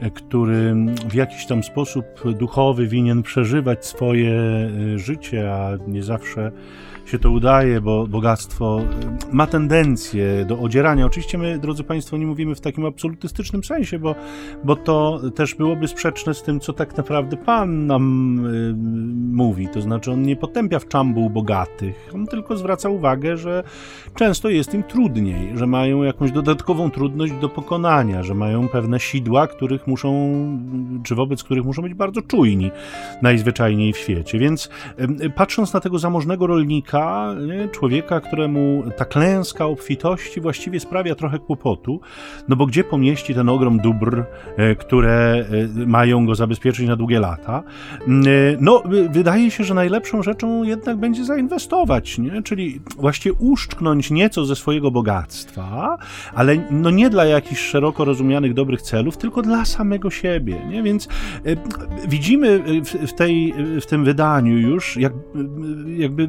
e, który w jakiś tam sposób duchowy winien przeżywać swoje e, życie, a nie zawsze się to udaje, bo bogactwo e, ma tendencję do odzierania. Oczywiście my, drodzy Państwo, nie mówimy w takim absolutystycznym sensie, bo, bo to też byłoby sprzeczne z tym, co tak naprawdę Pan nam y, mówi. To znaczy, on nie potępia w czambuł bogatych, on tylko zwraca uwagę, że często jest im trudniej, że mają jakąś dodatkową trudność do pokonania, że mają pewne sidła, których muszą, czy wobec których muszą być bardzo czujni najzwyczajniej w świecie. Więc em, patrząc na tego zamożnego rolnika, nie, człowieka, któremu ta klęska obfitości właściwie sprawia trochę kłopotu, no bo gdzie pomieści ten ogrom dóbr, e, które e, mają go zabezpieczyć na długie lata? Mm, e, No, wydaje się, że najlepszą rzeczą jednak będzie zainwestować, nie? czyli właściwie uszczknąć nieco ze swojego bogactwa, ale no nie dla jakichś szeroko rozumianych dobrych celów, tylko dla samego siebie. Nie? Więc widzimy w, tej, w tym wydaniu już jak, jakby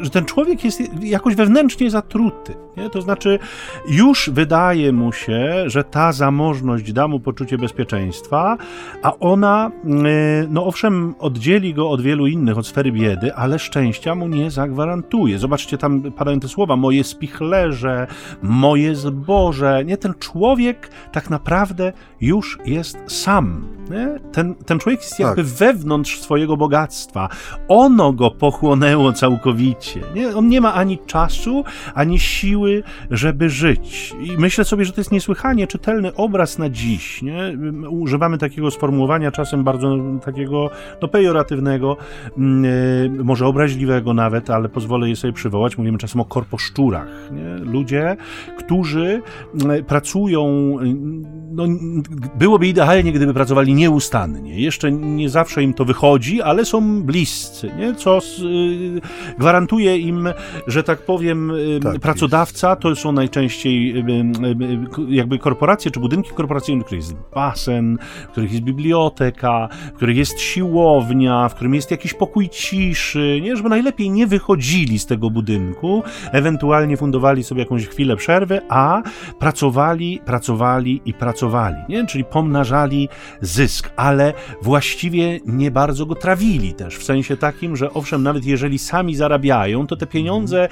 że ten człowiek jest jakoś wewnętrznie zatruty. Nie? To znaczy, już wydaje mu się, że ta zamożność da mu poczucie bezpieczeństwa, a ona, y, no owszem, oddzieli go od wielu innych, od sfery biedy, ale szczęścia mu nie zagwarantuje. Zobaczcie, tam padają te słowa, moje spichlerze, moje zboże. Nie, ten człowiek tak naprawdę już jest sam. Nie? Ten, ten człowiek jest jakby tak. wewnątrz swojego bogactwa. Ono go pochłonęło całkowicie. Nie? On nie ma ani czasu, ani siły, żeby żyć. I myślę sobie, że to jest niesłychanie czytelny obraz na dziś. Nie? Używamy takiego sformułowania czasem bardzo takiego no, pejoratywnego, yy, może obraźliwego nawet, ale pozwolę je sobie przywołać. Mówimy czasem o korposzczurach. Nie? Ludzie, którzy mm, pracują, no, byłoby idealnie, gdyby pracowali nieustannie. Jeszcze nie zawsze im to wychodzi, ale są bliscy, nie? co y, gwarantuje im, że tak powiem, tak, pracodawca jest. to są najczęściej jakby korporacje czy budynki korporacyjne, w których jest basen, w których jest biblioteka, w których jest siłownia, w którym jest jakiś pokój ciszy, nie? żeby najlepiej nie wychodzili z tego budynku, ewentualnie fundowali sobie jakąś chwilę przerwy, a pracowali, pracowali i pracowali, nie? czyli pomnażali zysk, ale właściwie nie bardzo go trawili też, w sensie takim, że owszem, nawet jeżeli sami zarabiają, to te pieniądze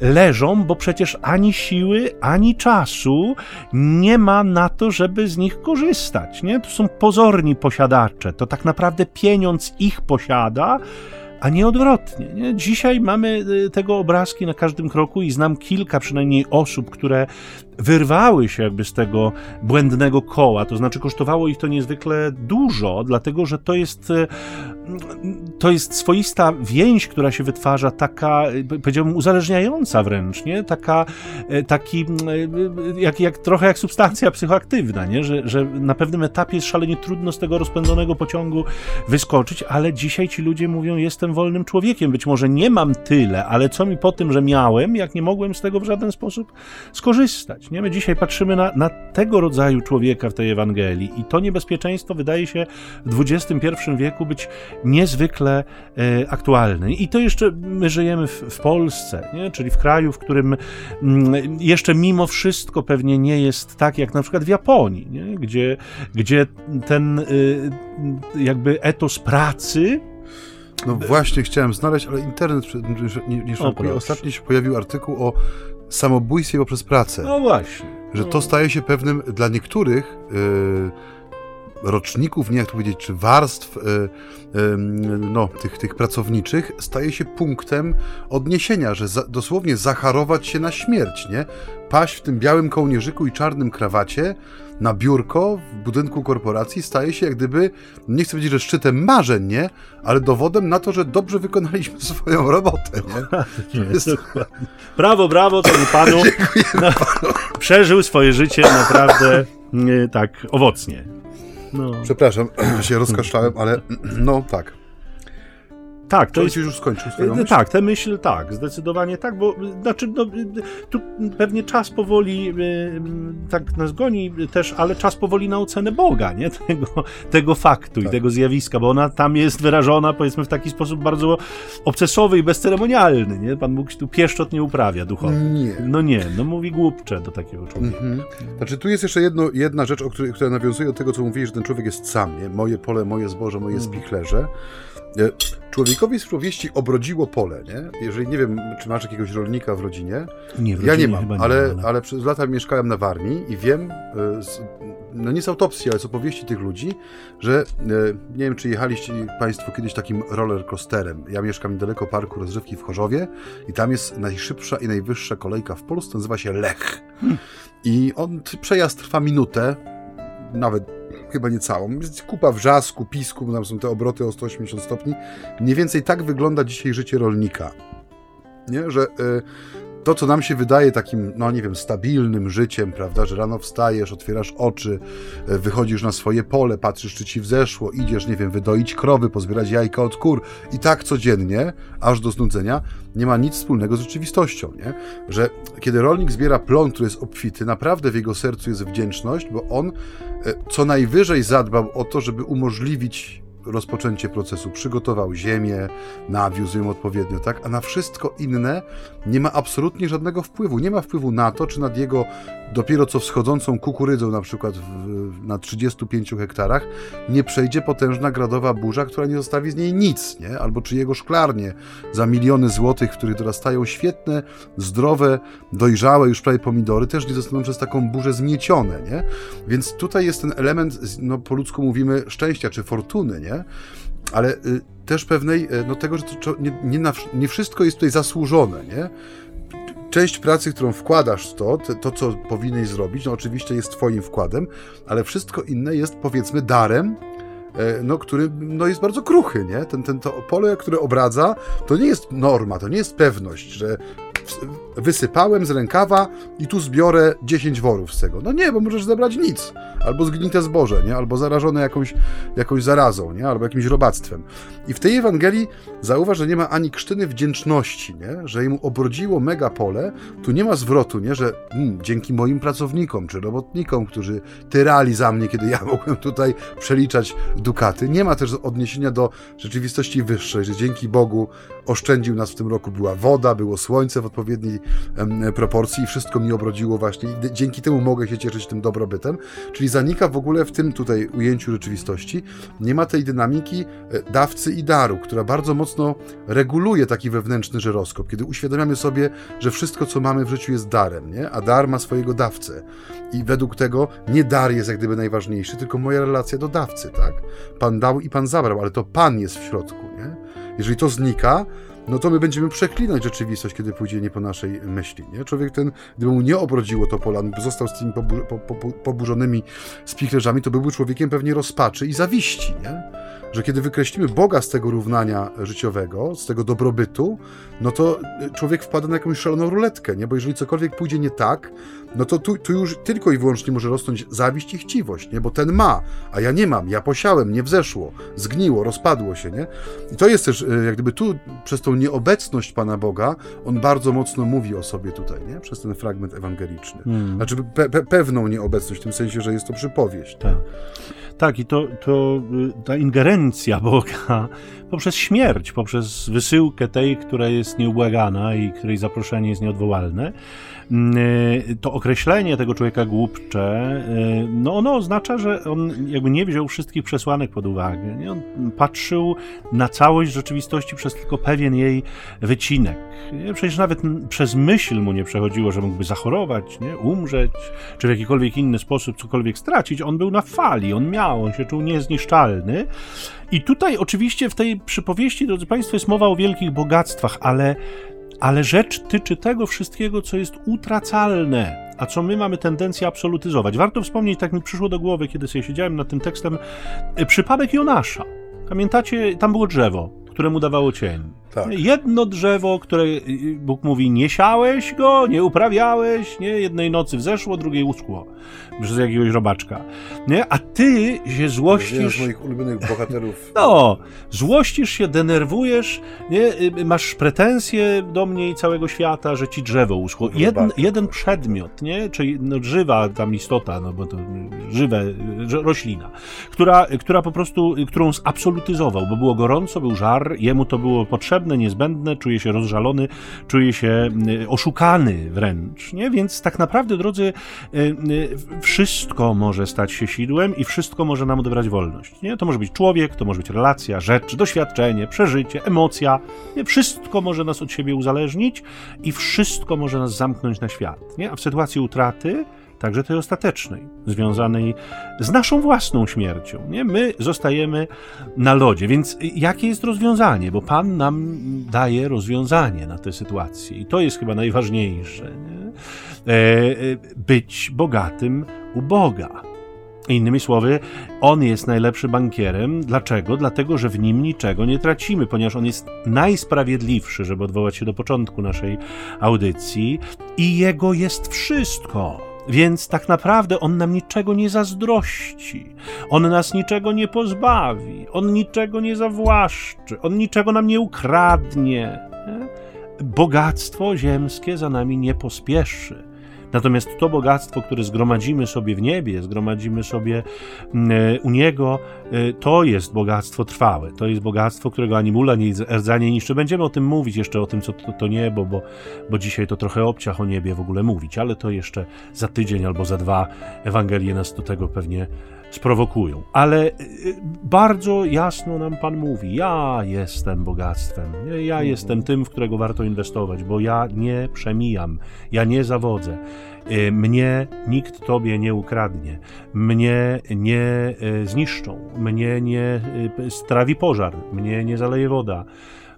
leżą, bo przecież ani siły, ani czasu nie ma na to, żeby z nich korzystać. Nie? To są pozorni posiadacze, to tak naprawdę pieniądz ich posiada, a nie odwrotnie. Nie? Dzisiaj mamy y, tego obrazki na każdym kroku i znam kilka przynajmniej osób, które wyrwały się jakby z tego błędnego koła, to znaczy kosztowało ich to niezwykle dużo, dlatego że to jest y, to jest swoista więź, która się wytwarza, taka, powiedziałbym, uzależniająca wręcz, nie? Taka, y, taki, jak, jak, trochę jak substancja psychoaktywna, nie? Że, że na pewnym etapie jest szalenie trudno z tego rozpędzonego pociągu wyskoczyć, ale dzisiaj ci ludzie mówią, jestem wolnym człowiekiem. Być może nie mam tyle, ale co mi po tym, że miałem, jak nie mogłem z tego w żaden sposób skorzystać. Nie? My dzisiaj patrzymy na, na tego rodzaju człowieka w tej Ewangelii i to niebezpieczeństwo wydaje się w XXI wieku być niezwykle e, aktualne. I to jeszcze my żyjemy w, w Polsce, nie? czyli w kraju, w którym m, mm, jeszcze mimo wszystko pewnie nie jest tak jak na przykład w Japonii, nie? Gdzie, gdzie ten y, jakby etos pracy no właśnie chciałem znaleźć, ale internet nie, nie szokuje. Ostatnio się pojawił artykuł o samobójstwie poprzez pracę. No właśnie. Że to staje się pewnym dla niektórych yy, roczników, nie jak to powiedzieć, czy warstw yy, yy, no, tych, tych pracowniczych, staje się punktem odniesienia, że za, dosłownie zacharować się na śmierć, nie? Paść w tym białym kołnierzyku i czarnym krawacie, na biurko w budynku korporacji staje się jak gdyby, nie chcę powiedzieć, że szczytem marzeń, nie? Ale dowodem na to, że dobrze wykonaliśmy swoją robotę, nie? jest... Brawo, brawo temu panu. No, panu. Przeżył swoje życie naprawdę nie, tak owocnie. No. Przepraszam, się rozkaszczałem, ale no tak. Tak, to jest... już skończył swoją e, myśl? Tak, tę myśl tak, zdecydowanie tak, bo znaczy, no, tu pewnie czas powoli e, tak nas goni też, ale czas powoli na ocenę Boga, nie? Tego, tego faktu tak. i tego zjawiska, bo ona tam jest wyrażona, powiedzmy, w taki sposób bardzo obcesowy i bezceremonialny, nie? Pan Bóg tu pieszczot nie uprawia duchowo. Nie. No nie, no mówi głupcze do takiego człowieka. Mhm. Znaczy, tu jest jeszcze jedno, jedna rzecz, o której, która nawiązuje do tego, co mówisz, że ten człowiek jest sam, nie? Moje pole, moje zboże, moje mhm. spichlerze. E, człowiekowi z powieści obrodziło pole, nie? Jeżeli nie wiem, czy masz jakiegoś rolnika w rodzinie. Nie, w ja nie mam, nie ale, ale przez lata mieszkałem na Warmii i wiem, e, no nie z autopsji, ale z opowieści tych ludzi, że e, nie wiem, czy jechaliście Państwo kiedyś takim roller coasterem. Ja mieszkam niedaleko parku rozrywki w Chorzowie i tam jest najszybsza i najwyższa kolejka w Polsce, nazywa się Lech. Hmm. I on, przejazd trwa minutę, nawet chyba nie całą. Jest kupa wrzasku, pisku, bo tam są te obroty o 180 stopni. Mniej więcej tak wygląda dzisiaj życie rolnika. Nie? Że y, to, co nam się wydaje takim, no nie wiem, stabilnym życiem, prawda, że rano wstajesz, otwierasz oczy, e, wychodzisz na swoje pole, patrzysz, czy ci wzeszło, idziesz, nie wiem, wydoić krowy, pozbierać jajka od kur i tak codziennie, aż do znudzenia, nie ma nic wspólnego z rzeczywistością, nie? Że kiedy rolnik zbiera plon, który jest obfity, naprawdę w jego sercu jest wdzięczność, bo on e, co najwyżej zadbał o to, żeby umożliwić rozpoczęcie procesu, przygotował ziemię, nawiózł ją odpowiednio, tak? A na wszystko inne nie ma absolutnie żadnego wpływu. Nie ma wpływu na to, czy nad jego dopiero co wschodzącą kukurydzą, na przykład w, na 35 hektarach, nie przejdzie potężna gradowa burza, która nie zostawi z niej nic, nie? Albo czy jego szklarnie za miliony złotych, w których dorastają świetne, zdrowe, dojrzałe już prawie pomidory, też nie zostaną przez taką burzę zmiecione, nie? Więc tutaj jest ten element, no po ludzku mówimy, szczęścia czy fortuny, nie? Ale y, też pewnej, y, no tego, że to, nie, nie, na, nie wszystko jest tutaj zasłużone, nie? część pracy, którą wkładasz w to, to, co powinieneś zrobić, no oczywiście jest twoim wkładem, ale wszystko inne jest powiedzmy darem, e, no, który no, jest bardzo kruchy, nie? Ten, ten, to pole, które obradza, to nie jest norma, to nie jest pewność, że wysypałem z rękawa i tu zbiorę 10 worów z tego. No nie, bo możesz zebrać nic. Albo zgnite zboże, nie? Albo zarażone jakąś, jakąś zarazą, nie? Albo jakimś robactwem. I w tej Ewangelii zauważ, że nie ma ani krztyny wdzięczności, nie? Że im obrodziło mega pole. Tu nie ma zwrotu, nie? Że hmm, dzięki moim pracownikom czy robotnikom, którzy tyrali za mnie, kiedy ja mogłem tutaj przeliczać dukaty. Nie ma też odniesienia do rzeczywistości wyższej, że dzięki Bogu oszczędził nas w tym roku. Była woda, było słońce w odpowiedniej proporcji i wszystko mi obrodziło właśnie. Dzięki temu mogę się cieszyć tym dobrobytem. Czyli zanika w ogóle w tym tutaj ujęciu rzeczywistości. Nie ma tej dynamiki e, dawcy i daru, która bardzo mocno reguluje taki wewnętrzny żyroskop, kiedy uświadamiamy sobie, że wszystko, co mamy w życiu jest darem, nie? a dar ma swojego dawcę. I według tego nie dar jest jak gdyby najważniejszy, tylko moja relacja do dawcy, tak? Pan dał i Pan zabrał, ale to Pan jest w środku, nie? Jeżeli to znika, no to my będziemy przeklinać rzeczywistość, kiedy pójdzie nie po naszej myśli. Nie? Człowiek ten, gdyby mu nie obrodziło to pola, został z tymi pobu po, po, poburzonymi spichlerzami, to byłby człowiekiem pewnie rozpaczy i zawiści. Nie? Że kiedy wykreślimy Boga z tego równania życiowego, z tego dobrobytu, no to człowiek wpada na jakąś szaloną ruletkę, nie? bo jeżeli cokolwiek pójdzie nie tak, no to tu, tu już tylko i wyłącznie może rosnąć zawiść i chciwość, nie? bo ten ma, a ja nie mam, ja posiałem, nie wzeszło, zgniło, rozpadło się. Nie? I to jest też, e, jak gdyby tu, przez tą nieobecność Pana Boga, on bardzo mocno mówi o sobie tutaj, nie? przez ten fragment ewangeliczny. Hmm. Znaczy pe pe pewną nieobecność, w tym sensie, że jest to przypowieść. Tak, tak i to, to y, ta ingerencja Boga poprzez śmierć, poprzez wysyłkę tej, która jest nieubłagana i której zaproszenie jest nieodwołalne, y, to określenie tego człowieka głupcze, y, no ono oznacza, że on jakby nie wziął wszystkich przesłanek pod uwagę. Nie? On patrzył na całość rzeczywistości przez tylko pewien jej wycinek. Nie? Przecież nawet przez myśl mu nie przechodziło, że mógłby zachorować, nie? umrzeć, czy w jakikolwiek inny sposób cokolwiek stracić. On był na fali, on miał, on się czuł niezniszczalny. I tutaj oczywiście w tej przypowieści, drodzy Państwo, jest mowa o wielkich bogactwach, ale ale rzecz tyczy tego wszystkiego, co jest utracalne, a co my mamy tendencję absolutyzować. Warto wspomnieć, tak mi przyszło do głowy, kiedy sobie siedziałem nad tym tekstem, y, przypadek Jonasza. Pamiętacie, tam było drzewo, któremu dawało cień. Tak. Jedno drzewo, które y, Bóg mówi, nie siałeś go, nie uprawiałeś, nie? Jednej nocy wzeszło, drugiej uschło przez jakiegoś robaczka, nie? A ty się złościsz... Jeden z moich ulubionych bohaterów. No, złościsz się, denerwujesz, nie? Y, masz pretensje do mnie i całego świata, że ci drzewo uschło. Jeden, jeden przedmiot, nie? Czyli no, żywa tam istota, no bo to żywe, roślina, która, która po prostu, którą absolutyzował, bo było gorąco, był żar, jemu to było potrzebne, niezbędne, czuje się rozżalony, czuje się y, oszukany wręcz, nie? Więc tak naprawdę, drodzy, wszystko może stać się sidłem i wszystko może nam odebrać wolność. Nie? To może być człowiek, to może być relacja, rzecz, doświadczenie, przeżycie, emocja. Nie? Wszystko może nas od siebie uzależnić i wszystko może nas zamknąć na świat. Nie? A w sytuacji utraty także tej ostatecznej, związanej z naszą własną śmiercią. Nie? My zostajemy na lodzie, więc jakie jest rozwiązanie? Bo Pan nam daje rozwiązanie na tę sytuację i to jest chyba najważniejsze. Nie? E, e, być bogatym u Boga. Innymi słowy, on jest najlepszy bankierem. Dlaczego? Dlatego, że w nim niczego nie tracimy, ponieważ on jest najsprawiedliwszy, żeby odwołać się do początku naszej audycji, i jego jest wszystko. Więc tak naprawdę on nam niczego nie zazdrości, on nas niczego nie pozbawi, on niczego nie zawłaszczy, on niczego nam nie ukradnie. Bogactwo ziemskie za nami nie pospieszy. Natomiast to bogactwo, które zgromadzimy sobie w niebie, zgromadzimy sobie mm, e, u Niego, e, to jest bogactwo trwałe. To jest bogactwo, którego ani mula, ani rdza nie niszczy. Będziemy o tym mówić jeszcze, o tym, co to, to niebo, bo, bo dzisiaj to trochę obciach o niebie w ogóle mówić, ale to jeszcze za tydzień albo za dwa Ewangelie nas do tego pewnie sprowokują. Ale y, bardzo jasno nam Pan mówi: Ja jestem bogactwem, ja mhm. jestem tym, w którego warto inwestować, bo ja nie przemijam, ja nie zawodzę. Y, mnie nikt tobie nie ukradnie, mnie nie y, zniszczą, mnie nie strawi pożar, mnie nie zaleje woda.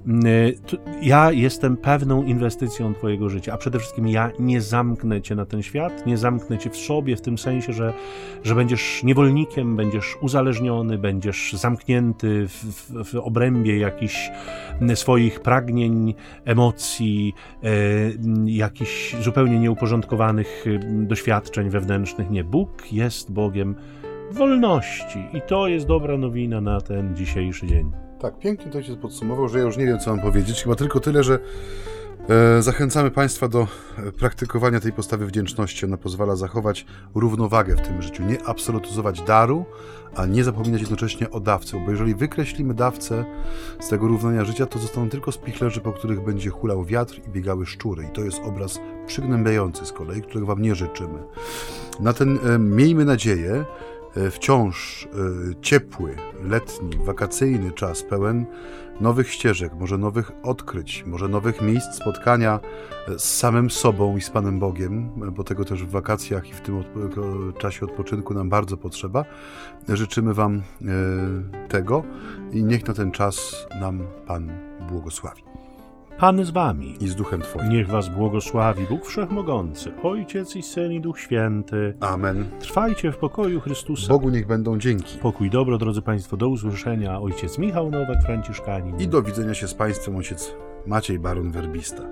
Y, ja jestem pewną inwestycją Twojego życia, a przede wszystkim ja nie zamknę Cię na ten świat, nie zamknę Cię w sobie, w tym sensie, że, że będziesz niewolnikiem, będziesz uzależniony, będziesz zamknięty w, w, w obrębie jakichś swoich pragnień, emocji, e, jakichś zupełnie nieuporządkowanych y, doświadczeń wewnętrznych. Nie, Bóg jest Bogiem wolności i to jest dobra nowina na ten dzisiejszy dzień. Tak, pięknie to się podsumował, że ja już nie wiem, co mam powiedzieć. Chyba tylko tyle, że e, zachęcamy Państwa do e, praktykowania tej postawy wdzięczności. Ona pozwala zachować równowagę w tym życiu, nie absolutyzować daru, a nie zapominać jednocześnie o dawcy. Bo jeżeli wykreślimy dawcę z tego równania życia, to zostaną tylko spichlerzy, po których będzie hulał wiatr i biegały szczury. I to jest obraz przygnębiający z kolei, którego Wam nie życzymy. Na ten e, miejmy nadzieję, wciąż e, ciepły, letni, wakacyjny czas pełen nowych ścieżek, może nowych odkryć, może nowych miejsc spotkania e, z samym sobą i z Panem Bogiem, bo tego też w wakacjach i w tym czasie odpoczynku nam bardzo potrzeba. Życzymy Wam tego i niech na ten czas nam Pan błogosławi. Pan z wami. I z duchem Twoim. Niech was błogosławi Bóg Wszechmogący, Ojciec i Syn i Duch Święty. Amen. Trwajcie w pokoju Chrystusa. Bogu niech będą dzięki. Pokój dobro, drodzy Państwo, do usłyszenia. Ojciec Michał Nowak, Franciszkanin. I do widzenia się z Państwem ojciec Maciej Baron Werbista.